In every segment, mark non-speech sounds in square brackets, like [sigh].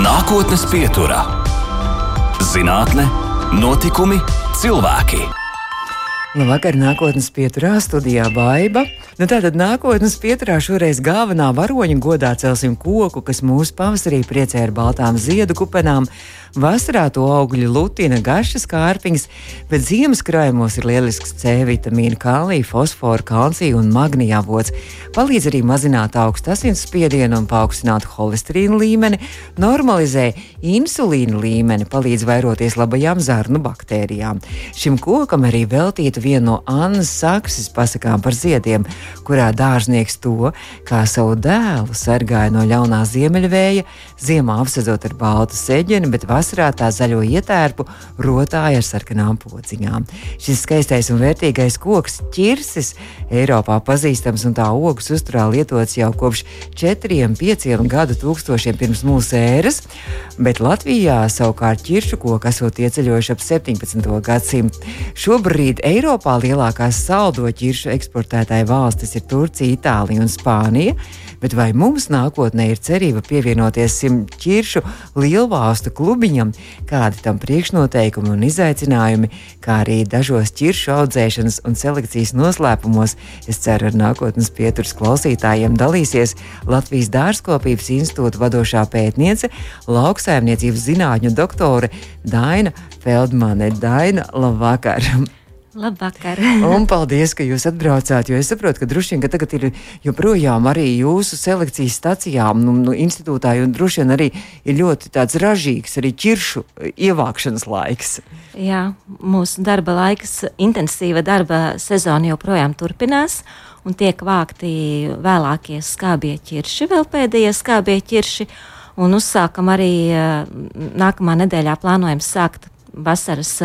Nākotnes pieturā - zinātne, notikumi, cilvēki. Labvakar, nākotnes pieturā studijā Baiva. Nu, tātad nākotnes pieturā šoreiz galvenā varoņa godā celsim koku, kas mūsu pavasarī priecē ar baltām ziedu kupenām. Vasarā to augļu lutina, garšas kārpiņas, bet ziemas krājumos ir lielisks C vitamīna, kālija, fosfora, kalcija un magnija avots. Palīdz arī mazināt augstu asinsspiedienu un paaugstināt holesterīna līmeni, normalizē insulīna līmeni, palīdz vairoties labajām zarnu baktērijām. Šim kokam arī veltīta viena no Annas Sakses pasakām par ziediem kurā dārznieks to, kā savu dēlu sargāja no ļaunā ziemeļvēja, ziemā apsedzot ar baltu seģeni, bet vasarā tā zaļo ietērpu rotāja ar sarkanām pociņām. Šis skaistais un vērtīgais koks, ķirsis, Eiropā pazīstams un tā ogas uzturā lietots jau kopš 4-5 gadu tūkstošiem pirms mūsu ēras, bet Latvijā savukārt ķiršu koku esot ieceļojuši ap 17. gadsimtu. Šobrīd Eiropā lielākās saldo ķiršu eksportētāja valstis ir Turcija, Itālija un Spānija. Bet vai mums nākotnē ir cerība pievienoties simt ķiršu lielvalstu klubiņam, kādi tam priekšnoteikumi un izaicinājumi, kā arī dažos ķiršu audzēšanas un selekcijas noslēpumos, es ceru, ar nākotnes pieturas klausītājiem dalīsies Latvijas dārzkopības institūta vadošā pētniece, lauksaimniecības zinātņu doktore Daina Feldmane. Daina, labvakar! Labvakar! un paldies, ka jūs atbraucāt. Jo es saprotu, ka droši vien ka tagad ir joprojām arī jūsu selekcijas stacijām, nu, nu, institūtā, un droši vien arī ir ļoti tāds ražīgs arī ķiršu ievākšanas laiks. Jā, mūsu darba laiks, intensīva darba sezona joprojām turpinās. Un tiek vākti vēlākie skābie ķirši, vēl pēdējie skābie ķirši. Un uzsākam arī nākamā nedēļā plānojam sākt vasaras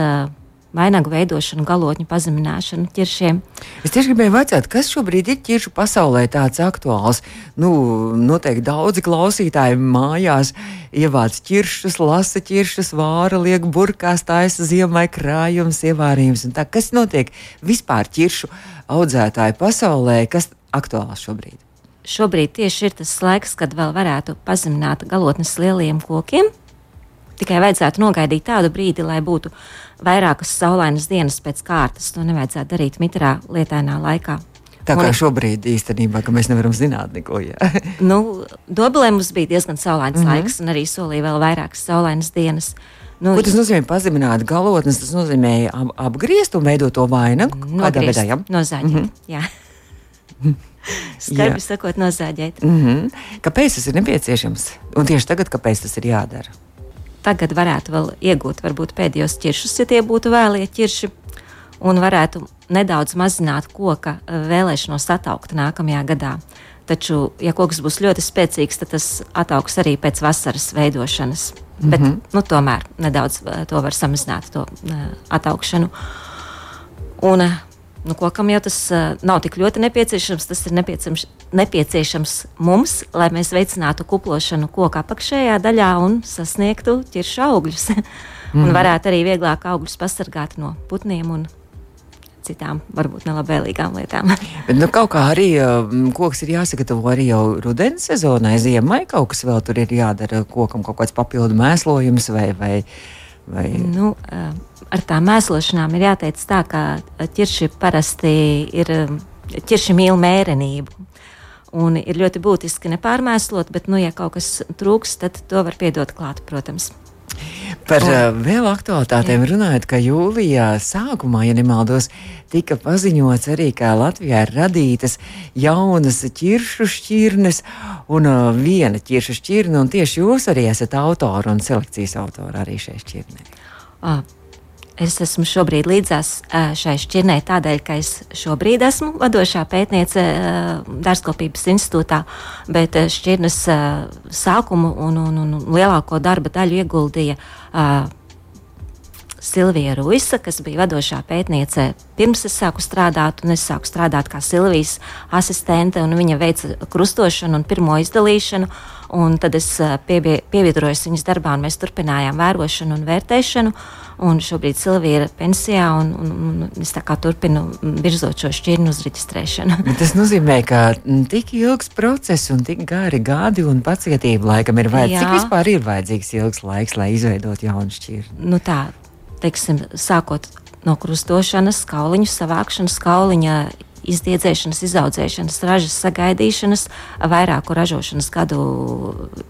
vainagu veidošanu, galotņu pazemināšanu ķiršiem. Es tieši gribēju jautāt, kas šobrīd ir ķiršu pasaulē tāds aktuāls. Nu, noteikti daudzi klausītāji mājās ievāc ķiršus, lasa ķiršus, vāra, liek burkās, taisa ziemai krājums, ievārījums. Tā, kas notiek vispār ķiršu audzētāju pasaulē, kas aktuāls šobrīd? Šobrīd tieši ir tas laiks, kad vēl varētu pazemināt galotnes lieliem kokiem. Tikai vajadzētu nogaidīt tādu brīdi, lai būtu vairākas saulainas dienas pēc kārtas. To nevajadzētu darīt mitrā, lietainā laikā. Tā kā un, šobrīd īstenībā mēs nevaram zināt neko. [laughs] nu, Dobelē mums bija diezgan saulains mm -hmm. laiks, un arī solīja vēl vairākas saulainas dienas. Nu, Ko tas nozīmē? Pazemināt galotnes, tas nozīmē ap, apgriezt un veidot to vainagu. Kādā veidā? Ja? Nozāģēt. Mm -hmm. Jā. [laughs] Skarbi sakot, nozāģēt. Mm -hmm. Kāpēc tas ir nepieciešams? Un tieši tagad, kāpēc tas ir jādara? Tagad varētu vēl iegūt varbūt pēdējos ķiršus, ja tie būtu vēlie ķirši, un varētu nedaudz mazināt koka eh, vēlēšanos attaukt nākamajā gadā. Taču, ja koks būs ļoti spēcīgs, tad tas attauks arī pēc vasaras veidošanas. Mm -hmm. Bet, nu, tomēr nedaudz eh, to var samazināt, to uh, attaukšanu. Un, uh, nu, kokam jau tas uh, nav tik ļoti nepieciešams. Tas ir nepieciešams, nepieciešams mums, lai mēs veicinātu kuplošanu koka apakšējā daļā un sasniegtu ķiršu augļus. mm. [laughs] un varētu arī vieglāk augļus pasargāt no putniem un citām, varbūt nelabvēlīgām lietām. [laughs] Bet nu, kaut kā arī um, koks ir jāsagatavo arī jau rudens sezonai, ziemai. Kaut kas vēl tur ir jādara kokam, kaut kāds papildu mēslojums vai. vai Vai... Nu, ar tām mēslošanām ir jāteic tā, ka ķirši parasti ir ķirši mīl mērenību. Un ir ļoti būtiski nepārmēslot, bet, nu, ja kaut kas trūks, tad to var piedot klāt, protams. Par uh, vēl aktuālitātēm runājot, ka jūlijā sākumā, ja nemaldos, tika paziņots arī, ka Latvijā ir radītas jaunas ķiršu šķirnes un uh, viena ķiršu šķirne, un tieši jūs arī esat autori un selekcijas autori arī šai šķirnei. Uh, Es esmu šobrīd līdzās šai šķirnei tādēļ, ka es šobrīd esmu vadošā pētniece Dārzkopības institūtā, bet šķirnes sākumu un, un, un lielāko darba daļu ieguldīja Silvija Ruisa, kas bija vadošā pētniece pirms es sāku strādāt, un es sāku strādāt kā Silvijas asistente, un viņa veica krustošanu un pirmo izdalīšanu. Un tad es pievienojos viņas darbā, un mēs turpinājām vērošanu un vērtēšanu. Un šobrīd Silvija ir pensijā, un, un, un es turpinu virzot šo šķirnu uz reģistrēšanu. Tas nozīmē, ka tik ilgs process un tik gari gadi un pacietība laikam ir vajadzīga. Cik vispār ir vajadzīgs ilgs laiks, lai izveidotu jaunu šķirni? Nu tā, teiksim, sākot no krustošanas, kauliņu savākšanas, kauliņa izdiedzēšanas, izaudzēšanas, ražas sagaidīšanas, vairāku ražošanas gadu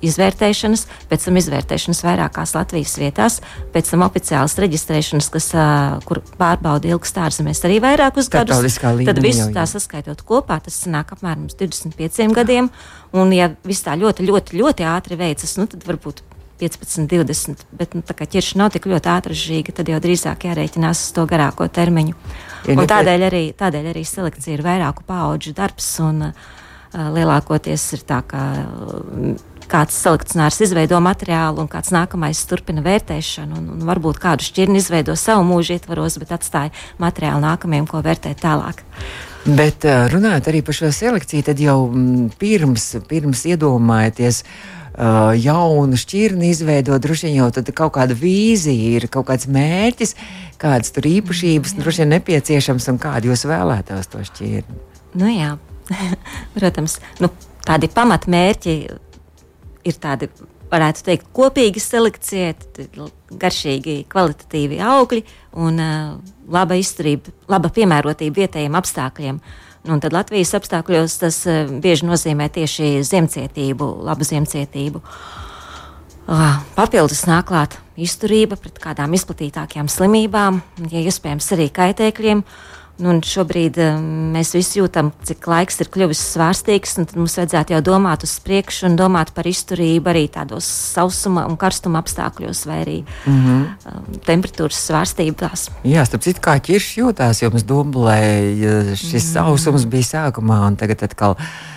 izvērtēšanas, pēc tam izvērtēšanas vairākās Latvijas vietās, pēc tam oficiālas reģistrēšanas, kas, kur pārbauda ilgas ārzemēs arī vairākus gadus. Tad visu tā saskaitot kopā, tas sanāk apmēram 25 gadiem. Un, ja viss tā ļoti, ļoti, ļoti ātri veicas, nu, tad varbūt 15, 20, bet nu, tā kā ķirša nav tik ļoti ātrāžīga, tad jau drīzāk jārēķinās uz to garāko termiņu. Ja un tādēļ arī, tādēļ arī selekcija ir vairāku pauģu darbs, un uh, lielākoties ir tā, ka uh, kāds selekcionārs izveido materiālu, un kāds nākamais turpina vērtēšanu, un, un varbūt kādu šķirni izveido savu mūžu ietvaros, bet atstāja materiālu nākamajam, ko vērtēt tālāk. Bet runājot arī par šo selekciju, tad jau pirms, pirms iedomājieties, uh, uh, jaunu šķirni izveidot, droši vien jau tad kaut kāda vīzija ir, kaut kāds mērķis, kādas tur īpašības droši vien nepieciešams un kādi jūs vēlētos to šķirni. Nu jā, [laughs] protams, nu, tādi pamatmērķi ir tādi. Varētu teikt, kopīga selekcija, garšīgi, kvalitatīvi augļi un uh, laba izturība, laba piemērotība vietējiem apstākļiem. Uh, Un tad Latvijas apstākļos tas eh, bieži nozīmē tieši ziemcietību, labu ziemcietību. Ah, papildus nāk klāt izturība pret kādām izplatītākām slimībām, ja iespējams arī kaitēkļiem. Uh, Nu, šobrīd um, mēs visi jūtam, cik laiks ir kļuvis svārstīgs, un mums vajadzētu jau domāt uz priekšu un domāt par izturību arī tādos sausuma un karstuma apstākļos, vai arī mm -hmm. temperatūras svārstībās. Jā, starp citu, kā ķiršs jūtās, jo mums dublē šis mm. sausums bija sākumā, un tagad atkal.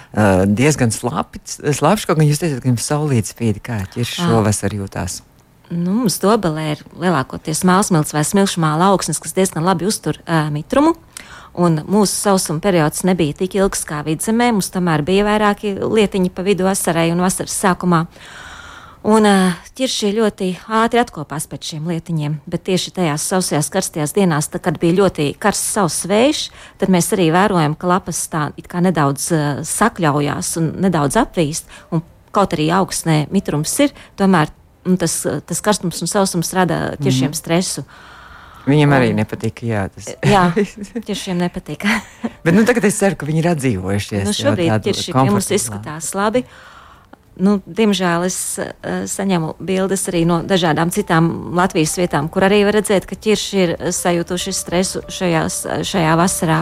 Uh, diezgan slapjš, kaut kā jūs teicat, ka jums saulītas spīd, kā ķiršs ah. šovasar jūtās. Nu, mums dobelē ir lielākoties mākslas vai smilšu māla augsnes, kas diezgan labi uztur uh, mitrumu. Un mūsu sausuma periods nebija tik ilgs kā vidzemē. Mums tomēr bija vairāki lietiņi pa vidu vasarai un vasaras sākumā. Un ķirši ļoti ātri atkopās pēc šiem lietiņiem, bet tieši tajās sausajās, karstajās dienās, tā, kad bija ļoti karsts sauss vējš, tad mēs arī vērojam, ka lapas tā nedaudz uh, sakļaujās un nedaudz apvīst. Un kaut arī augstnē mitrums ir, tomēr tas, tas karstums un sausums rada ķiršiem mm. stresu. Viņam arī nepatīk. Jā, tas jā, [laughs] tieši viņam nepatīk. Bet nu, tagad es ceru, ka viņi ir atdzīvojušies. Nu, šobrīd tieši mums izskatās labi. Nu, diemžēl es uh, saņemu bildes arī no dažādām citām Latvijas vietām, kur arī var redzēt, ka ķirši ir sajūtuši stresu šajās, šajā vasarā.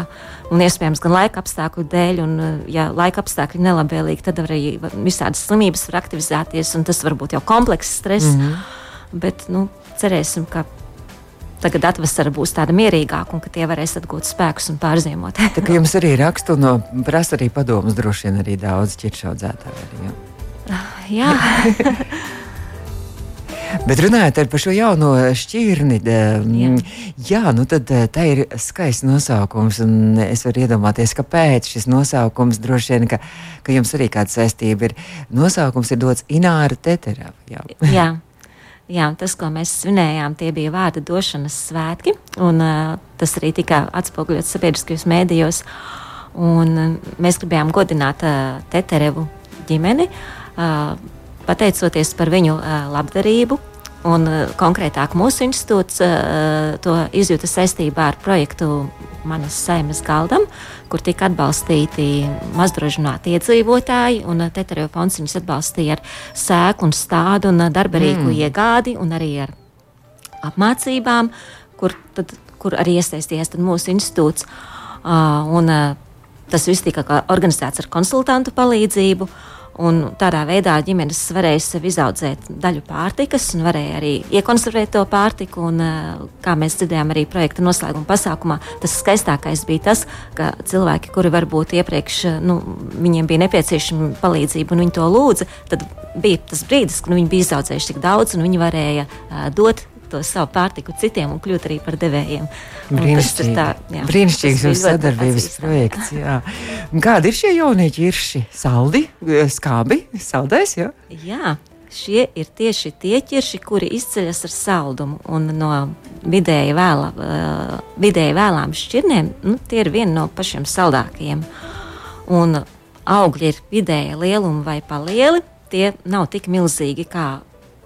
Un iespējams, gan laika apstākļu dēļ, un, ja laika apstākļi nelabvēlīgi, tad arī visādas slimības var aktivizēties, un tas var būt jau komplekss stress. Mm -hmm. Bet nu, cerēsim, ka tagad atvasara būs tāda mierīgāka un ka tie varēs atgūt spēkus un pārziemot. Tā kā jums arī rakstu no prasa arī padomus droši vien arī daudz ķiršaudzētāji. Jā. [laughs] Bet runājot par šo jauno šķirni, jā, jā nu tad eh, tā ir skaists nosaukums. Es varu iedomāties, kāpēc šis nosaukums droši vien, ka, ka jums arī kāda saistība ir. Nosaukums ir dots Ināra Teterava. Jā. [laughs] jā. Jā, tas, ko mēs svinējām, tie bija vārda došanas svētki, un uh, tas arī tika atspoguļots sabiedriskajos mēdījos. Un, uh, mēs gribējām godināt uh, Teterevu ģimeni, uh, pateicoties par viņu labdarību. Un, konkrētāk, mūsu institūts to izjūta saistībā ar projektu Manas saimas galdam, kur tika atbalstīti mazdrošināti iedzīvotāji. Tetereo fonds viņus atbalstīja ar sēklu un stādu un darba rīku mm. iegādi un arī ar apmācībām, kur, tad, kur arī iesaistījās mūsu institūts. Uh, un, uh, tas viss tika organizēts ar konsultantu palīdzību. Uh, Un tādā veidā ģimenes varēja sev izaudzēt daļu pārtikas un varēja arī iekonservēt to pārtiku. Un, kā mēs dzirdējām arī projekta noslēguma pasākumā, tas skaistākais bija tas, ka cilvēki, kuri varbūt iepriekš nu, viņiem bija nepieciešama palīdzība un viņi to lūdza, tad bija tas brīdis, kad nu, viņi bija izaudzējuši tik daudz un viņi varēja uh, dot to savu pārtiku citiem un kļūt arī par devējiem. Brīnišķīgi. Tā, jā, Brīnišķīgs jūsu sadarbības projekts. Jā. Kādi ir šie jaunie ķirši? Saldi, skābi, saldais, jā? Jā. Šie ir tieši tie ķirši, kuri izceļas ar saldumu. Un no vidēji, vēla, uh, vidēji vēlām šķirnēm, nu, tie ir vieni no pašiem saldākajiem. Un augļi ir vidēja lieluma vai palieli. Tie nav tik milzīgi kā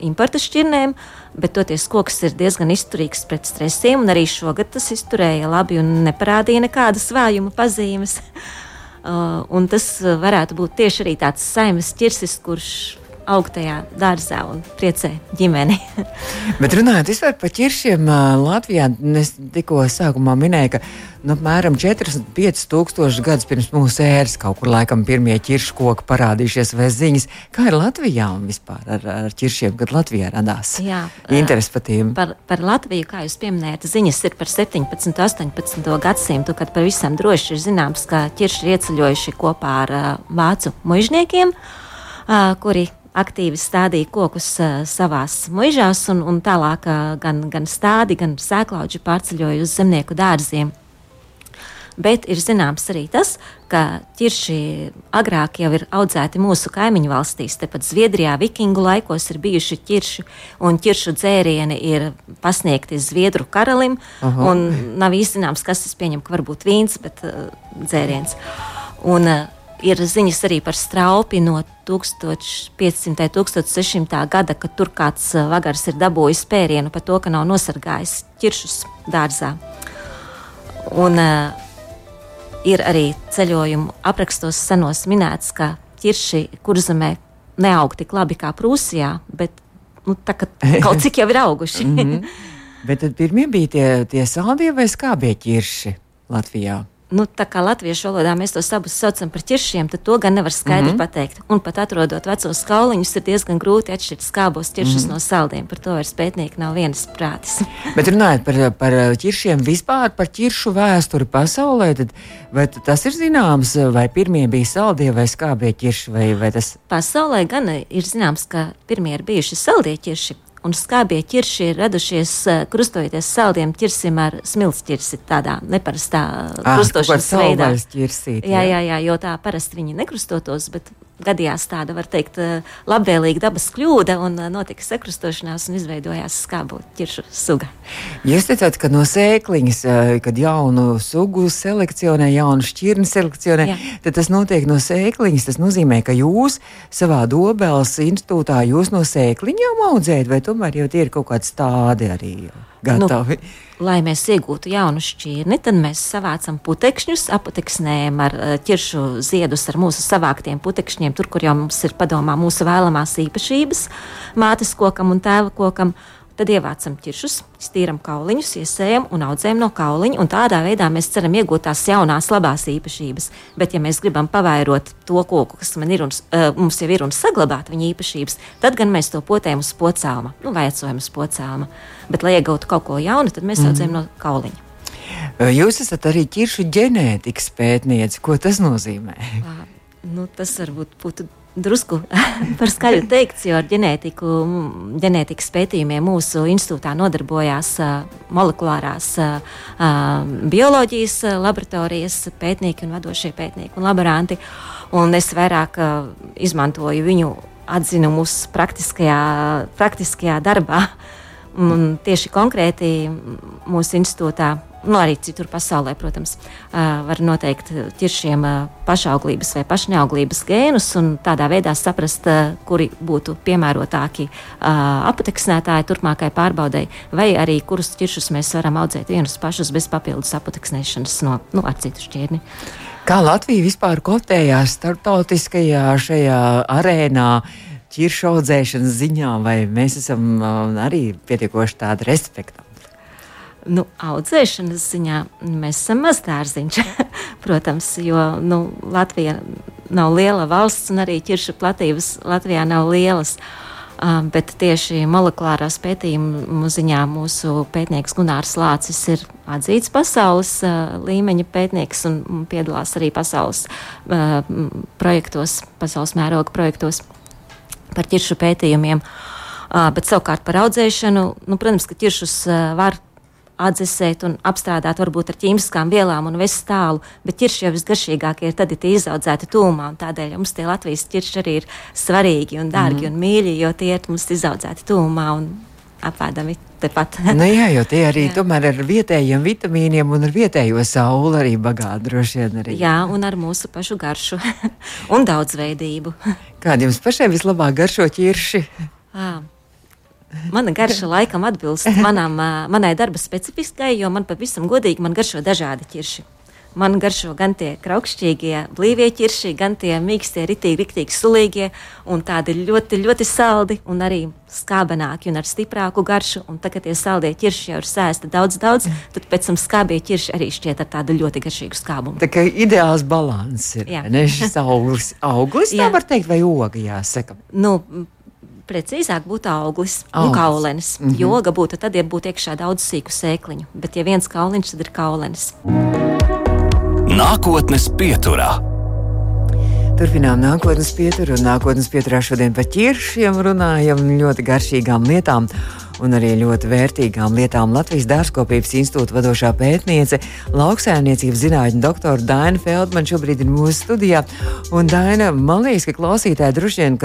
importa šķirnēm, bet toties koks ir diezgan izturīgs pret stresiem, un arī šogad tas izturēja labi un neparādīja nekādas vājuma pazīmes. [laughs] Uh, un tas varētu būt tieši arī tāds saimnes ķirsis, kurš aug tajā dārzā un priecē ģimeni. [laughs] Bet runājot par ķiršiem Latvijā, es tikko sākumā minēju, ka nu, apmēram 45 tūkstoši gadus pirms mūsu ēras kaut kur laikam pirmie ķiršu koki parādījušies vai ziņas. Kā ir Latvijā un vispār ar, ar ķiršiem, kad Latvijā radās? Jā, interesi par tiem. Par, par Latviju, kā jūs pieminējat, ziņas ir par 17, 18 gadsimtu, kad pavisam droši ir zināms, ka ķirši ir ieceļojuši kopā ar uh, vācu mužniekiem, uh, kuri aktīvi stādīja kokus uh, savās muižās, un, un tālāk uh, gan, gan stādi, gan sēklauģi pārceļoja uz zemnieku dārziem. Bet ir zināms arī tas, ka ķirši agrāk jau ir audzēti mūsu kaimiņu valstīs. Tepat Zviedrijā vikingu laikos ir bijuši ķirši, un ķiršu dzērieni ir pasniegti Zviedru karalim. Nav īsti zināms, kas tas pieņem, ka varbūt vīns, bet uh, dzēriens. Un, uh, ir ziņas arī par straupi no 1500. un 1600. gada, kad tur kāds uh, vagars ir dabūjis pērienu par to, ka nav nosargājis ķiršus dārzā. Un, uh, ir arī ceļojumu aprakstos senos minēts, ka ķirši kurzemē neaug tik labi kā Prūsijā, bet nu, tā, [laughs] kaut cik jau ir auguši. mm -hmm. [laughs] Bet tad pirmie bija tie, tie saldie vai skābie ķirši Latvijā? Nu, tā kā latviešu valodā mēs tos abus saucam par ķiršiem, tad to gan nevar skaidri mm -hmm. pateikt. Un pat atrodot vecos kauliņus, ir diezgan grūti atšķirt skābos ķiršus mm -hmm. no saldiem. Par to vairs pētnieki nav vienas prātis. [laughs] Bet runājot par, par ķiršiem vispār, par ķiršu vēsturi pasaulē, tad vai tas ir zināms, vai pirmie bija saldie vai skābie ķirši? Vai, vai tas... Pasaulē gan ir zināms, ka pirmie ir bijuši saldie ķirši, un skābie ķirši ir radušies krustojoties saldiem ķirsim ar smilšķirsi, tādā neparastā ah, krustošanas veidā. Ķirsīt, jā. jā, jā, jā, jo tā parasti viņi nekrustotos, bet gadījās tāda, var teikt, labvēlīga dabas kļūda un notika sakrustošanās un izveidojās skābu ķiršu suga. Jūs teicāt, ka no sēkliņas, kad jaunu sugu selekcionē, jaunu šķirni selekcionē, Jā. tad tas notiek no sēkliņas. Tas nozīmē, ka jūs savā dobēlas institūtā jūs no sēkliņām audzējat, vai tomēr jau tie ir kaut kādi stādi arī gatavi? Nu, lai mēs iegūtu jaunu šķirni, tad mēs savācam putekšņus, aputeksnējam ar eh, ķiršu ziedus ar mūsu savāktiem putekšņiem, tur, kur jau mums ir padomā mūsu vēlamās īpašības, mātes kokam un tēva kokam. Tad ievācam ķiršus, stīram kauliņus, iesējam un audzējam no kauliņa. Tādā veidā mēs ceram iegūt tās jaunās, labās īpašības. Bet, ja mēs gribam pavairot to koku, kas man ir un, uh, mums jau ir un saglabāt viņa īpašības, tad gan mēs to potējam uz pocēluma, nu, vai atsojam uz pocēluma. Bet, lai iegūtu kaut ko jaunu, tad mēs mm. audzējam no kauliņa. Jūs esat arī ķiršu ģenētikas pētniece. Ko tas nozīmē? Uh, nu, tas varbūt būtu drusku [laughs] par skaļu teikts, jo ar ģenētiku, ģenētikas pētījumiem mūsu institūtā nodarbojās molekulārās bioloģijas laboratorijas pētnieki un vadošie pētnieki un laboranti. Un es vairāk izmantoju viņu atzinumus praktiskajā, praktiskajā darbā. Un tieši konkrēti mūsu institūtā nu, arī citur pasaulē, protams, var noteikt ķiršiem pašauglības vai pašneauglības gēnus un tādā veidā saprast, kuri būtu piemērotāki apateksnētāji turpmākai pārbaudai, vai arī kurus ķiršus mēs varam audzēt vienus pašus bez papildus apateksnēšanas no nu, ar citu šķirni. Kā Latvija vispār kotējās starptautiskajā šajā arēnā? ķiršu audzēšanas ziņā, vai mēs esam arī pietiekoši tādi respektabli? Nu, audzēšanas ziņā mēs esam mazdārziņš, [laughs] protams, jo nu, Latvija nav liela valsts un arī ķiršu platības Latvijā nav lielas. Uh, bet tieši molekulārās pētījumu ziņā mūsu pētnieks Gunārs Lācis ir atzīts pasaules uh, līmeņa pētnieks un piedalās arī pasaules uh, projektos, pasaules mēroga projektos par ķiršu pētījumiem. Bet savukārt par audzēšanu, nu, protams, ka ķiršus var atdzesēt un apstrādāt varbūt ar ķīmiskām vielām un vest tālu, bet ķirši jau visgaršīgākie ir tad, ja tie izaudzēti tūmā, un tādēļ mums tie Latvijas ķirši arī ir svarīgi un dārgi mm. un mīļi, jo tie ir mums izaudzēti tūmā un apēdami tepat. [laughs] nu, jā, jo tie arī jā. tomēr ar vietējiem vitamīniem un ar vietējo sauli arī bagāti droši vien arī. Jā, un ar mūsu pašu garšu [laughs] un daudzveidību. Kādi jums pašai vislabāk garšo ķirši? À. Mana garša laikam atbilst manām, manai darba specifiskai, jo man pavisam godīgi man garšo dažādi ķirši. Man garšo gan tie kraukšķīgie, blīvie ķirši, gan tie mīkstie, ritīgi, riktīgi sulīgie, un tādi ļoti, ļoti saldi, un arī skābenāki un ar stiprāku garšu. Un tagad tie saldie ķirši jau ir sēsti daudz, daudz, tad pēc tam skābie ķirši arī šķiet ar tādu ļoti garšīgu skābumu. Tā kā ideāls balans ir. Jā. Ne šis auglis, auglis tā var teikt, vai oga jāsaka? Nu, precīzāk būtu auglis un Auglis. kaulenis. Mm -hmm. Joga būtu tad, ja būtu iekšā daudz sīku sēkliņu, bet ja viens kauliņš, tad ir kaulenis. Nākotnes pieturā. Turpinām nākotnes pieturu, un nākotnes pieturā šodien par ķiršiem runājam ļoti garšīgām lietām un arī ļoti vērtīgām lietām Latvijas Dārzkopības institūta vadošā pētniece, lauksaimniecības zinātņu doktora Daina Feldman šobrīd ir mūsu studijā. Un Daina, man liekas, ka klausītāji droši vien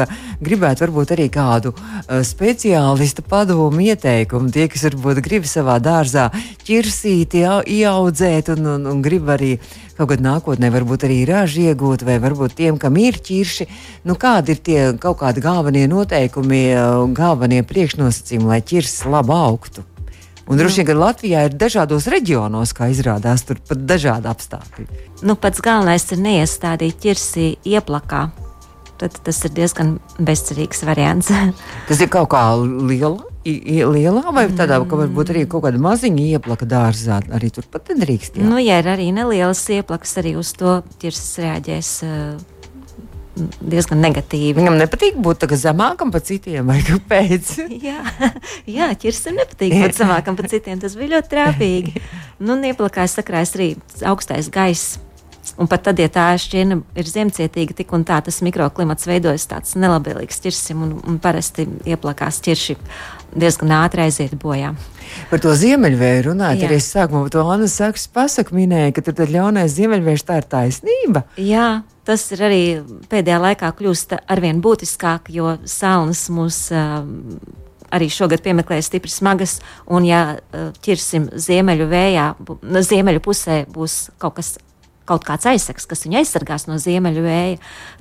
gribētu varbūt arī kādu uh, speciālistu padomu ieteikumu. Tie, kas varbūt grib savā dārzā ķirsīti ieaudzēt un, un, un grib arī kaut kad nākotnē varbūt arī ražu iegūt, vai varbūt tiem, kam ir ķirši, nu kādi ir tie kaut kādi galvenie noteikumi, galvenie priekšnosacījumi, lai ķirsis labi augtu. Un droši vien, ka Latvijā ir dažādos reģionos, kā izrādās, tur pat dažādi apstākļi. Nu, pats galvenais ir neiestādīt ķirsi ieplakā. Tad tas ir diezgan bezcerīgs variants. tas ir kaut kā liela lielā vai tādā, ka varbūt arī kaut kāda maziņa ieplaka dārzā arī turpat nedrīkst? Jā? Nu, ja ir arī nelielas ieplakas, arī uz to ķirsis reaģēs. Uh, diezgan negatīvi. Viņam nepatīk būt zemākam par citiem, vai kāpēc? [laughs] jā, jā ķirsim nepatīk būt [laughs] zemākam par citiem. Tas bija ļoti trāpīgi. Nu, ieplakās sakrājas arī augstais gaiss. Un pat tad, ja tā šķirne ir ziemcietīga, tik un tā tas mikroklimats veidojas tāds nelabvēlīgs ķirsim, un, un parasti ieplakās ķirši diezgan ātri aiziet bojā. Par to ziemeļvēju runājot, arī es sākumā to Anna Saks pasaku minēja, ka tur ļaunais ziemeļvējš tā ir taisnība. Jā, tas ir arī pēdējā laikā kļūst arvien būtiskāk, jo salnas mūs. Uh, arī šogad piemeklēja stipri smagas, un, ja ķersim ziemeļu vējā, ziemeļu pusē būs kaut kas kaut kāds aizsaks, kas viņu aizsargās no ziemeļu vēja,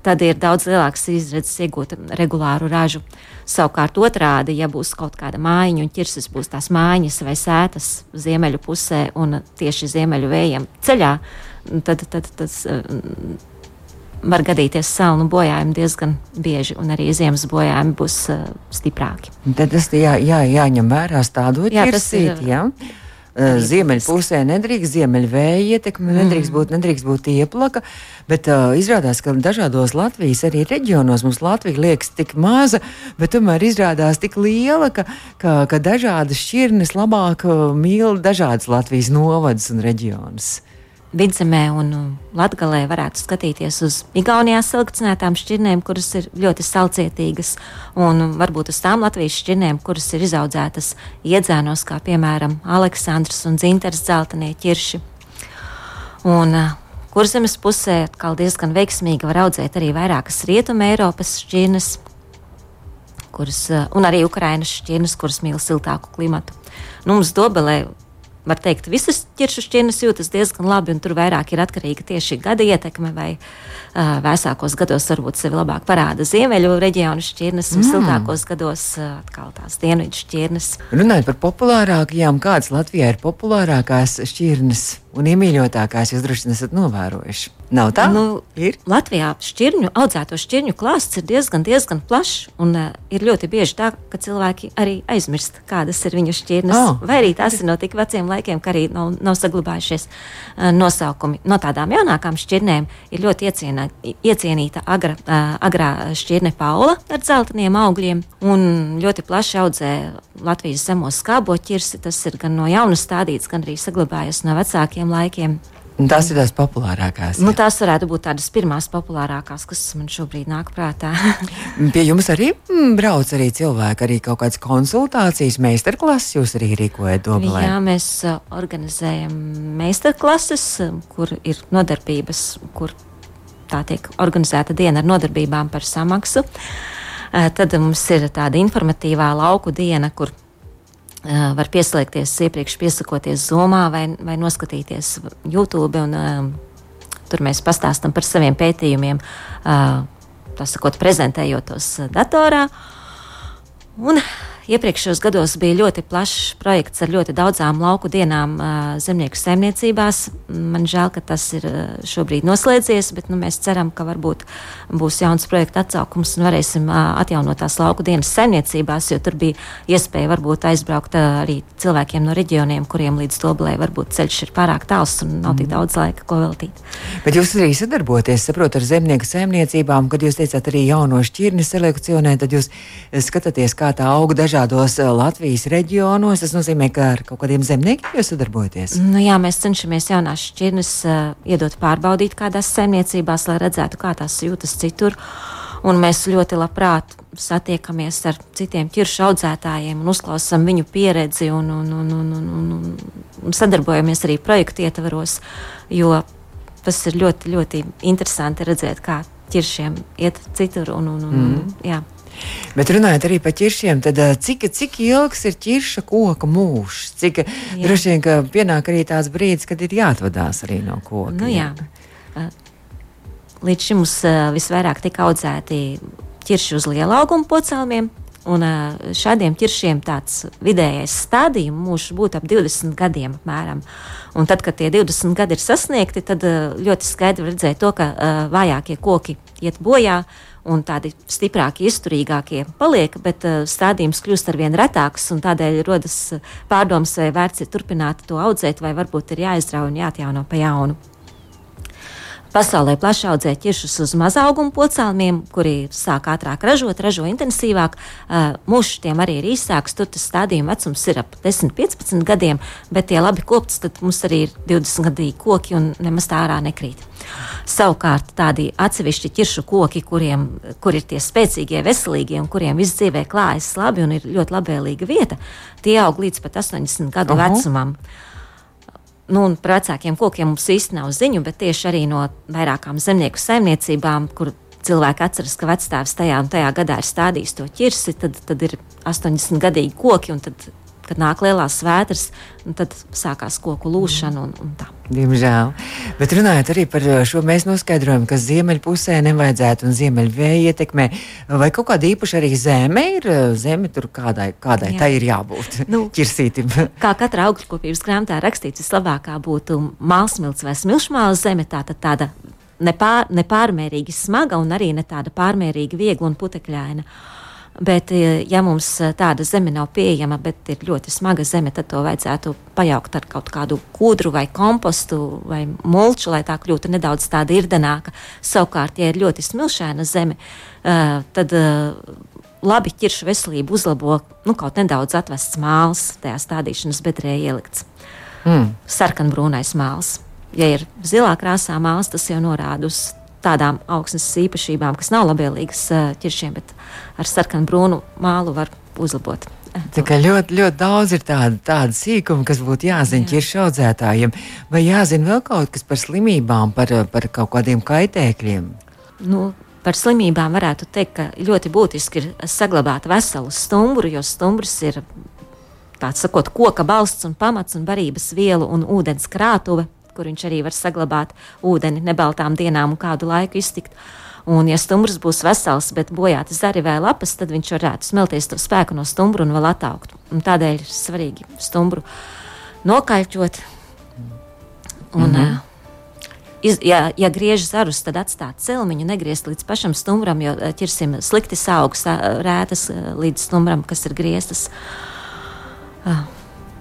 tad ir daudz lielāks izredzes iegūt regulāru ražu. Savukārt otrādi, ja būs kaut kāda mājiņa un ķirsis būs tās mājiņas vai sētas ziemeļu pusē un tieši ziemeļu vējiem ceļā, tad, tad tas mm, var gadīties salnu bojājumi diezgan bieži, un arī ziemas bojājumi būs uh, stiprāki. Tad tas jā, jā, jāņem vērā stādot jā, ķirsīt, ir, jā? Uh, Ziemeļpusē nedrīkst, ziemeļvēja ietekme mm. nedrīkst būt, nedrīkst būt ieplaka, bet uh, izrādās, ka dažādos Latvijas arī reģionos mums Latvija liekas tik maza, bet tomēr izrādās tik liela, ka, ka, ka dažādas šķirnes labāk uh, mīl dažādas Latvijas novadus un reģionus. Vidzemē un Latvijā varētu skatīties uz Igaunijā selekcionētām šķirnēm, kuras ir ļoti salcietīgas, un varbūt uz tām Latvijas šķirnēm, kuras ir izaudzētas iedzēnos, kā piemēram Aleksandrs un Dzinters dzeltenie ķirši. Un, Kurzemes pusē atkal diezgan veiksmīgi var audzēt arī vairākas rietumē Eiropas šķirnes, kuras, un arī Ukrainas šķirnes, kuras mīl siltāku klimatu. Nu, mums Dobelē var teikt, visas ķiršu šķirnes jūtas diezgan labi, un tur vairāk ir atkarīga tieši gada ietekme, vai uh, vēsākos gados varbūt sevi labāk parāda ziemeļu reģionu šķirnes, un mm. siltākos gados uh, atkal tās dienvidu šķirnes. Runājot par populārākajām, kādas Latvijā ir populārākās šķirnes un iemīļotākās, jūs droši vien esat novērojuši? Nav tā? Nu, ir. Latvijā šķirņu, audzēto šķirņu klāsts ir diezgan, diezgan plašs. Un uh, ir ļoti bieži tā, ka cilvēki arī aizmirst, kādas ir viņu šķirnes. Oh. Vai arī tās ir no tik veciem laikiem, ka arī nav, nav saglabājušies uh, nosaukumi. No tādām jaunākām šķirnēm ir ļoti iecienā, iecienīta agra, uh, agrā šķirne Paula ar zeltainiem augļiem. Un ļoti plaši audzē Latvijas zemos skābo ķirsi. Tas ir gan no jauna stādīts, gan arī saglabājies no vecākiem laikiem. Tas ir tās populārākās. Nu, tās varētu būt tādas pirmās populārākās, kas man šobrīd nāk prātā. [laughs] Pie jums arī mm, brauc arī cilvēki, arī kaut kādas konsultācijas, meistarklases jūs arī rīkojat Dobelē. Jā, mēs uh, organizējam meistarklases, kur ir nodarbības, kur tā tiek organizēta diena ar nodarbībām par samaksu. Uh, tad mums ir tāda informatīvā lauku diena, kur var pieslēgties iepriekš, piesakoties Zomā vai, vai noskatīties YouTube. Un, uh, tur mēs pastāstām par saviem pētījumiem, uh, tā sakot, prezentējot tos datorā. Un Iepriekšējos gados bija ļoti plašs projekts ar ļoti daudzām lauku dienām zemnieku saimniecībās. Man žēl, ka tas ir šobrīd noslēdzies, bet nu, mēs ceram, ka varbūt būs jauns projekta atsaukums un varēsim atjaunot tās lauku dienas saimniecībās, jo tur bija iespēja varbūt aizbraukt arī cilvēkiem no reģioniem, kuriem līdz Dobelē varbūt ceļš ir pārāk tāls un nav mm. tik daudz laika, ko veltīt. Bet jūs arī sadarbojaties, saprotat, ar zemnieku saimniecībām, kad jūs teicāt arī jauno šķirni selekcionē, tad jūs skatāties, kā tā auga dažādi dažādos eh, Latvijas reģionos. Tas nozīmē, ka ar kaut kādiem zemniekiem jūs sadarbojaties. Nu, jā, mēs cenšamies jaunās šķirnes uh, iedot pārbaudīt kādās saimniecībās, lai redzētu, kā tās jūtas citur. Un mēs ļoti labprāt satiekamies ar citiem ķiršu audzētājiem un uzklausām viņu pieredzi un, un, un, un, un, un, un sadarbojamies arī projektu ietvaros, jo tas ir ļoti, ļoti interesanti redzēt, kā ķiršiem iet citur. Un, un, un, mm. jā. Bet runājot arī par ķiršiem, tad cik, cik ilgs ir ķirša koka mūžs? Cik jā. droši vien, ka pienāk arī tāds brīdis, kad ir jāatvadās arī no koka? Nu, jā. jā. Līdz šim mums visvairāk tika audzēti ķirši uz liela auguma pocēlumiem. Un šādiem ķiršiem tāds vidējais stādījuma mūžs būtu ap 20 gadiem apmēram. Un tad, kad tie 20 gadi ir sasniegti, tad ļoti skaidri redzēt to, ka vājākie koki iet bojā un tādi stiprākie, izturīgākie paliek, bet uh, stādījums kļūst ar vien retāks, un tādēļ rodas uh, pārdomas, vai vērts ir turpināt to audzēt, vai varbūt ir jāizrauj un jāatjauno pa jaunu. Pasaulē plaši audzē ķiršus uz maza auguma pocēlumiem, kuri sāk ātrāk ražot, ražo intensīvāk. Uh, Mūžs tiem arī ir īsāks, tur tas stādījuma vecums ir ap 10, 15 gadiem, bet tie labi kopts, tad mums arī ir 20 gadīgi koki un nemaz tā ārā nekrīt. Savukārt tādi atsevišķi ķiršu koki, kuriem kur ir tie spēcīgie, veselīgie un kuriem viss dzīvē klājas labi un ir ļoti labvēlīga vieta, tie aug līdz pat 80 gadu Aha. vecumam. Nu, par vecākiem kokiem mums īstenībā nav ziņu, bet tieši arī no vairākām zemnieku saimniecībām, kur cilvēki atceras, ka vecāks tajā un tajā gadā ir stādījis to ķirsi, tad, tad ir 80 gadīgi koki, un tad kad nāk lielās svētras, tad sākās koku lūšana un, un tā. Diemžēl. Bet runājot arī par šo, mēs noskaidrojam, ka ziemeļpusē nevajadzētu un ziemeļvēja ietekmē. Vai kaut kāda īpaša arī zeme ir? Zeme tur kādai, kādai Jā. tai ir jābūt. [laughs] Nu, ķirsītim. [laughs] kā katrā augstskopības grāmatā rakstīts, vislabākā būtu mālsmilts vai smilšmāla zeme, tā tad tāda nepār, nepārmērīgi smaga un arī ne tāda pārmērīgi viegla un putekļaina. Bet, e, ja mums e, tāda zeme nav pieejama, bet ir ļoti smaga zeme, tad to vajadzētu pajaukt ar kaut kādu kūdru vai kompostu vai mulču, lai tā kļūtu nedaudz tāda irdenāka. Savukārt, ja ir ļoti smilšaina zeme, e, tad labi ķiršu veselību uzlabo nu, kaut nedaudz atvests māls, tajā stādīšanas bedrē ielikts. Mm. Sarkanbrūnais māls. Ja ir zilā krāsā māls, tas jau norāda uz tādām augsnes īpašībām, kas nav labvēlīgas ķiršiem, bet ar sarkanu brūnu mālu var uzlabot. Tā kā ļoti, ļoti daudz ir tādu, tādu sīkumu, kas būtu jāzina ķiršu Jā. audzētājiem, vai jāzina vēl kaut kas par slimībām, par, par kaut kādiem kaitēkļiem. Nu, par slimībām varētu teikt, ka ļoti būtiski ir saglabāt veselu stumbru, jo stumbrs ir tāds sakot, koka balsts un pamats un barības vielu un ūdens krātuve kur viņš arī var saglabāt ūdeni nebaltām dienām un kādu laiku iztikt. Un, ja stumbrs būs vesels, bet bojāta zari vai lapas, tad viņš varētu smelties to spēku no stumbra un vēl attaukt. Un tādēļ ir svarīgi stumbru nokaļķot. Un, mm -hmm. Iz, ja, ja griež zarus, tad atstāt celmiņu, negriezt līdz pašam stumbram, jo ķersim slikti augs rētas līdz stumbram, kas ir grieztas. Uh,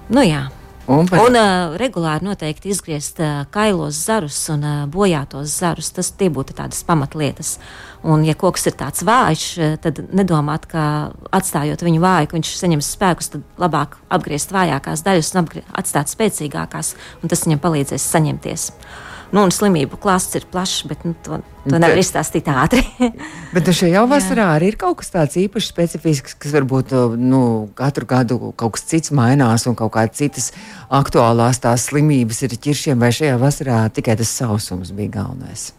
nu jā. Un, par... un uh, regulāri noteikti izgriezt uh, kailos zarus un uh, bojātos zarus. Tas būtu tādas pamatlietas. Un, ja koks ir tāds vājš, tad nedomāt, ka atstājot viņu vāju, ka viņš saņems spēkus, tad labāk apgriezt vājākās daļas un atstāt spēcīgākās, un tas viņam palīdzēs saņemties. Uh, Nu, un slimību klāsts ir plašs, bet nu, to, to nevar izstāstīt ātri. [laughs] bet nu, šajā vasarā arī ir kaut kas tāds īpašs, specifisks, kas varbūt nu, katru gadu kaut kas cits mainās un kaut kādas citas aktuālās tās slimības ir ķiršiem, vai šajā vasarā tikai tas sausums bija galvenais.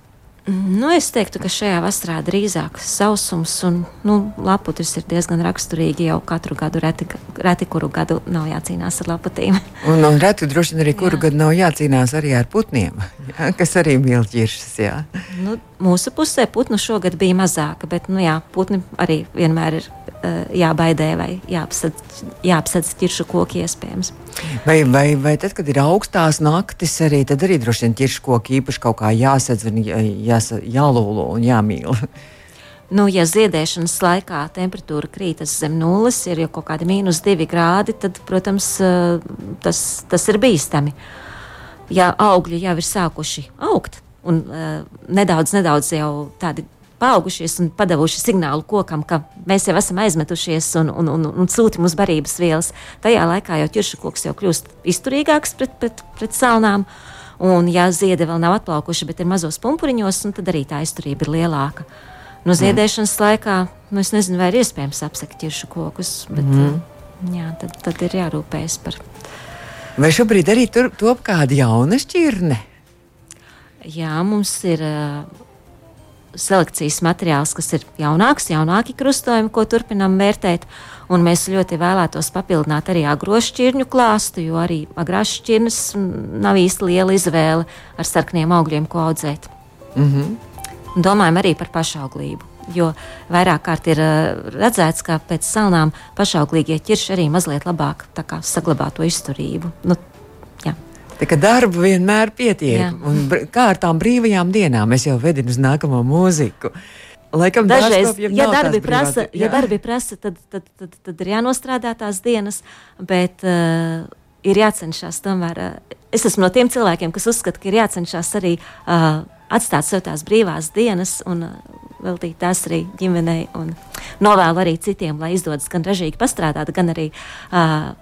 Nu, es teiktu, ka šajā vasarā drīzāk sausums un nu, laputris ir diezgan raksturīgi. Jau katru gadu reti, reti kuru gadu nav jācīnās ar laputīm. Un, un reti droši vien arī kuru jā. gadu nav jācīnās arī ar putniem, [laughs] jā, kas arī mīl ķiršas. Nu, mūsu pusē putnu šogad bija mazāka, bet nu, jā, putni arī vienmēr ir jābaidē vai jāapsadz, jāapsadz ķiršu koki iespējams. Vai, vai, vai tad, kad ir augstās naktis, arī tad arī droši vien ķiršu koki īpaši kaut kā jāsadz, jā, jā, jālūlo un jāmīl? Nu, ja ziedēšanas laikā temperatūra krītas zem nulles, ir jau kaut kādi mīnus divi grādi, tad, protams, tas, tas ir bīstami. Ja augļi jau ir sākuši augt, un uh, nedaudz, nedaudz jau tādi paaugušies un devuši signālu kokam, ka mēs jau esam aizmetušies un, un, un, un sūti mums barības vielas. Tajā laikā jau ķiršu koks jau kļūst izturīgāks pret, pret, pret salnām. Un, ja ziedi vēl nav atplaukuši, bet ir mazos pumpuriņos, tad arī tā izturība ir lielāka. No nu, ziedēšanas mm. laikā, nu, es nezinu, vai ir iespējams apsekt ķiršu kokus, bet mm. jā, tad, tad ir jārūpējas par. Vai šobrīd arī tur top kāda jauna šķirne? Jā, mums ir selekcijas materiāls, kas ir jaunāks, jaunāki krustojumi, ko turpinām vērtēt. Un mēs ļoti vēlētos papildināt arī agrošu šķirņu klāstu, jo arī agrās šķirnes nav īsti liela izvēle ar sarkniem augļiem, ko audzēt. Mm -hmm. Domājam arī par pašauglību. Jo vairāk kārt ir uh, redzēts, ka pēc salnām pašauglīgie ķirši arī mazliet labāk saglabā to izturību. Nu, Tā kā darba vienmēr pietiek. Jā. Un kā ar tām brīvajām dienām es jau vedinu uz nākamo mūziku. Laikam, Dažreiz, ja darbi, prasa, ja darbi prasa, tad, tad, tad, tad ir jānostrādā tās dienas, bet uh, ir jācenšas tomēr. Uh, es esmu no tiem cilvēkiem, kas uzskata, ka ir jācenšas arī uh, atstāt sev tās brīvās dienas un uh, veltīt tās arī ģimenei novēlu arī citiem, lai izdodas gan ražīgi pastrādāt, gan arī uh,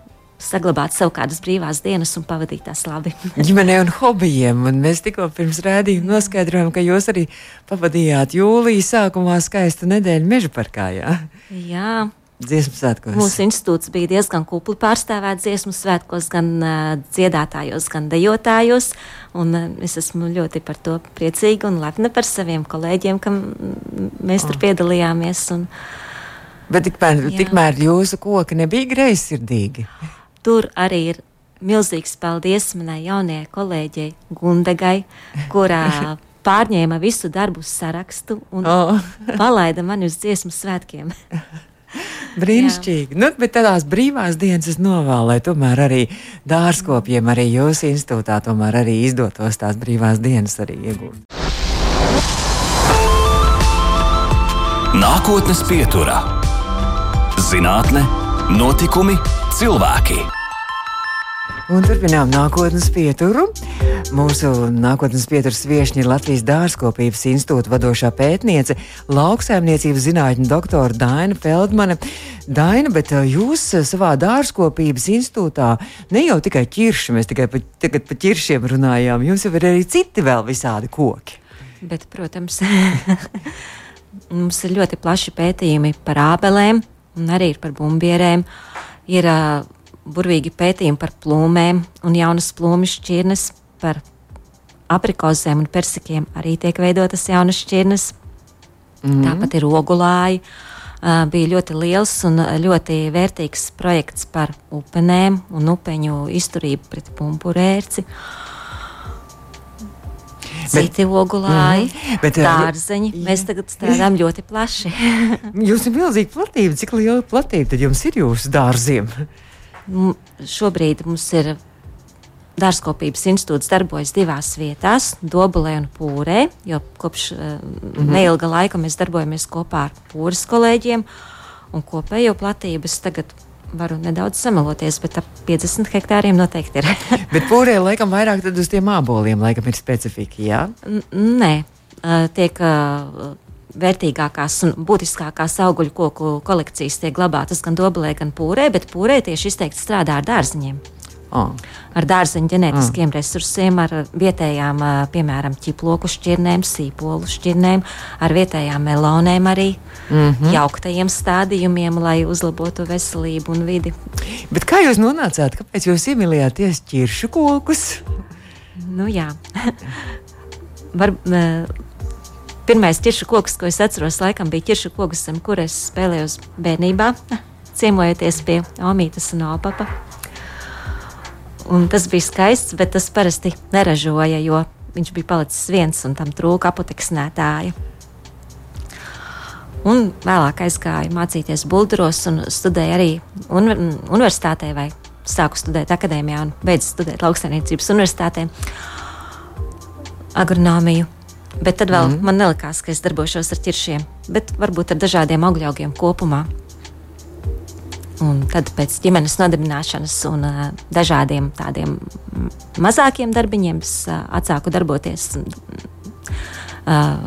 saglabāt sev kādas brīvās dienas un pavadīt tās labi. [laughs] Ģimenei un hobijiem. Un mēs tikko pirms rādījuma noskaidrojām, ka jūs arī pavadījāt jūlijā sākumā skaistu nedēļu meža parkā. Jā. jā. Dziesmu svētkos. Mūsu institūts bija diezgan kupli pārstāvēts dziesmu svētkos, gan uh, dziedātājos, gan dejotājos. Un, uh, es esmu ļoti par to priecīga un lepna par saviem kolēģiem, ka mēs oh. tur piedalījāmies. Un, Bet tikmēr, tikmēr jūsu koki nebija greizsirdīgi. [gasps] Tur arī ir milzīgs paldies manai jaunajai kolēģei Gundegai, kurā [laughs] pārņēma visu darbu sarakstu un oh. [laughs] palaida mani uz dziesmu svētkiem. [laughs] Brīnišķīgi. Nu, bet tādās brīvās dienas es novēlu, lai tomēr arī dārzkopiem, arī jūsu institūtā, tomēr arī izdotos tās brīvās dienas arī iegūt. Nākotnes pieturā - zinātne, notikumi cilvēki. Un turpinām nākotnes pieturu. Mūsu nākotnes pieturas viesiņa ir Latvijas dārzkopības institūta vadošā pētniece, lauksaimniecības zinātņu doktore Daina Feldmane. Daina, bet uh, jūs uh, savā dārzkopības institūtā ne jau tikai ķirši, mēs tikai par, tagad par ķiršiem runājām, jums jau ir arī citi vēl visādi koki. Bet, protams, [laughs] mums ir ļoti plaši pētījumi par ābelēm un arī par bumbierēm. Uh, ir uh, burvīgi pētījumi par plūmēm un jaunas plūmu šķirnes, par aprikozēm un persikiem arī tiek veidotas jaunas šķirnes. Mm. Tāpat ir ogulāji. Uh, bija ļoti liels un ļoti vērtīgs projekts par upenēm un upeņu izturību pret pumpurērci. Citi ogulāji, mm, bet, dārzeņi. Jā. Mēs tagad strādājam ļoti plaši. [laughs] jums ir milzīga platība. Cik liela platība tad jums ir jūsu dārziem? M šobrīd mums ir Dārzkopības institūts darbojas divās vietās, Dobulē un Pūrē, jo kopš uh, mm -hmm. neilga laika mēs darbojamies kopā ar Pūras kolēģiem, un kopējo platības tagad varu nedaudz samaloties, bet ap 50 hektāriem noteikti ir. [laughs] bet pūrē laikam vairāk uz tiem māboliem laikam ir specifika, jā? N nē, tiek vērtīgākās un būtiskākās augļu koku kolekcijas tiek glabātas gan dobelē, gan pūrē, bet pūrē tieši izteikti strādā ar dārziņiem. Oh. Ar dārzeņu ģenētiskiem oh. resursiem, ar vietējām, piemēram, ķiploku šķirnēm, sīpolu šķirnēm, ar vietējām melonēm arī, mm -hmm. jauktajiem stādījumiem, lai uzlabotu veselību un vidi. Bet kā jūs nonācāt, kāpēc jūs iemīlējāties ķiršu kokus? Nu jā. Var, Pirmais ķiršu koks, ko es atceros, laikam bija ķiršu koks, kuras es spēlēju bērnībā, ciemojoties pie Omītas un Opapa. Un tas bija skaists, bet tas parasti neražoja, jo viņš bija palicis viens un tam trūka apoteksnētāja. Un vēlāk aizgāju mācīties Bulgaros un studēju arī un, universitātē, vai sāku studēt akadēmijā un beidzu studēt lauksaimniecības universitātē agronomiju. Bet tad vēl mm. man nelikās, ka es darbošos ar ķiršiem, bet varbūt ar dažādiem augļaugiem kopumā. Un tad pēc ģimenes nodibināšanas un uh, dažādiem tādiem mazākiem darbiņiem es uh, atsāku darboties. Uh,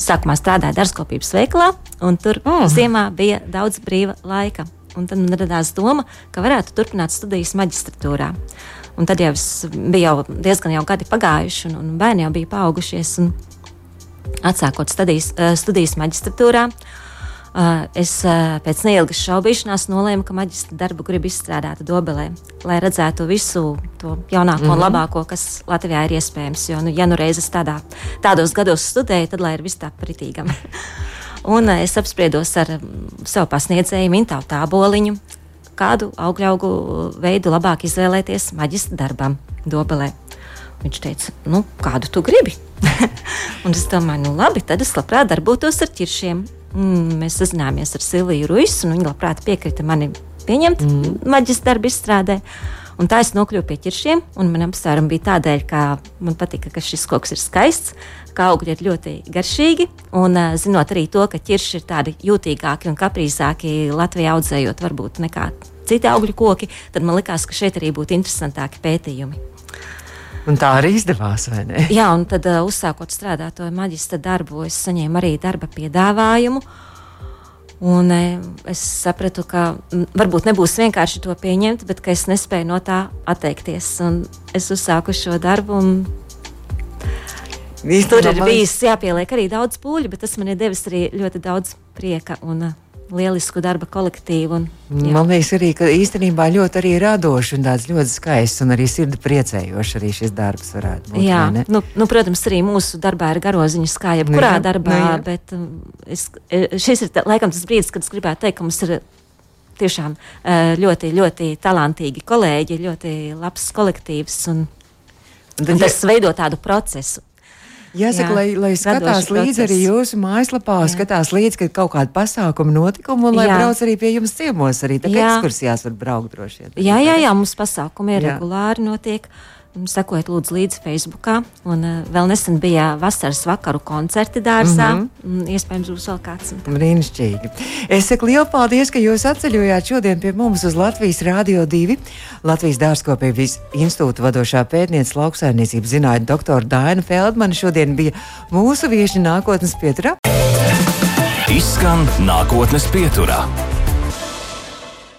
sākumā strādāju dārzkopības veikalā, un tur mm. ziemā bija daudz brīva laika. Un tad man radās doma, ka varētu turpināt studijas maģistratūrā. Un tad jau bija jau diezgan jau gadi pagājuši, un, un bērni jau bija paaugušies. Atsākot studijas, studijas maģistratūrā, eh, es eh, pēc neilgas šaubīšanās nolēmu, ka maģistra darbu gribu izstrādāt Dobelē, lai redzētu visu to jaunāko mm -hmm. un mhm. labāko, kas Latvijā ir iespējams. Jo, nu, ja nu reizes tādā, tādos gados studēju, tad lai ir viss tā pritīgam. [laughs] Un es apspriedos ar mm, savu pasniedzēju Mintālu Tāboliņu, kādu augļaugu veidu labāk izvēlēties maģistra darbam Dobelē. Viņš teica, nu, kādu tu gribi? [laughs] un es domāju, nu, labi, tad es labprāt darbotos ar ķiršiem. Mm, mēs sazinājāmies ar Silviju Ruisu, un viņa labprāt piekrita mani pieņemt mm. maģistra darbu izstrādē. Un tā es nokļuvu pie ķiršiem, un man apsvērumi bija tādēļ, ka man patika, ka šis koks ir skaists, ka augļi ir ļoti garšīgi, un uh, zinot arī to, ka ķirši ir tādi jūtīgāki un kaprīzāki Latvijā audzējot varbūt nekā citi augļu koki, tad man likās, ka šeit arī būtu interesantāki pētījumi. Un tā arī izdevās, vai ne? Jā, un tad uh, uzsākot strādāt to maģistra darbu, es saņēmu arī darba piedāvājumu. Un e, es sapratu, ka varbūt nebūs vienkārši to pieņemt, bet es nespēju no tā atteikties. Un es uzsāku šo darbu. Tur ir bijis jāpieliek arī daudz pūļu, bet tas man ir devis arī ļoti daudz prieka un lielisku darba kolektīvu. Un, jā. Man liekas, arī īstenībā ļoti arī radoši un tāds ļoti skaists un arī sirdi priecējoši arī šis darbs varētu būt. Jā, nu, nu, protams, arī mūsu darbā ir garoziņas, kā jebkurā nu, darbā, nu, jā. bet um, es, e, šis ir tā, laikam tas brīdis, kad es gribētu teikt, ka mums ir tiešām e, ļoti, ļoti talantīgi kolēģi, ļoti labs kolektīvs. Un, un tas veido tādu procesu. Jāsaka, jā, lai, lai skatās līdzi arī jūsu mājaslapā, jā. skatās līdzi, kad kaut kāda pasākuma notikuma, un lai jā. brauc arī pie jums ciemos, arī tā kā ekskursijās var braukt droši vien. Jā, jā, jā, mums pasākumi ir regulāri notiek. Uh, Sekojiet, lūdzu, līdzi Facebook. Un uh, vēl nesen bija vasaras vakaru koncerti dārzā. Mm -hmm. Iespējams, būs vēl kāds. Brīnišķīgi. Es saku lielu paldies, ka jūs atceļojāt šodien pie mums uz Latvijas Rādio 2. Latvijas dārzkopības institūta vadošā pētniece lauksaimniecības zinātņu doktora Daina Feldmana šodien bija mūsu vieši nākotnes pieturā. Izskan nākotnes pieturā.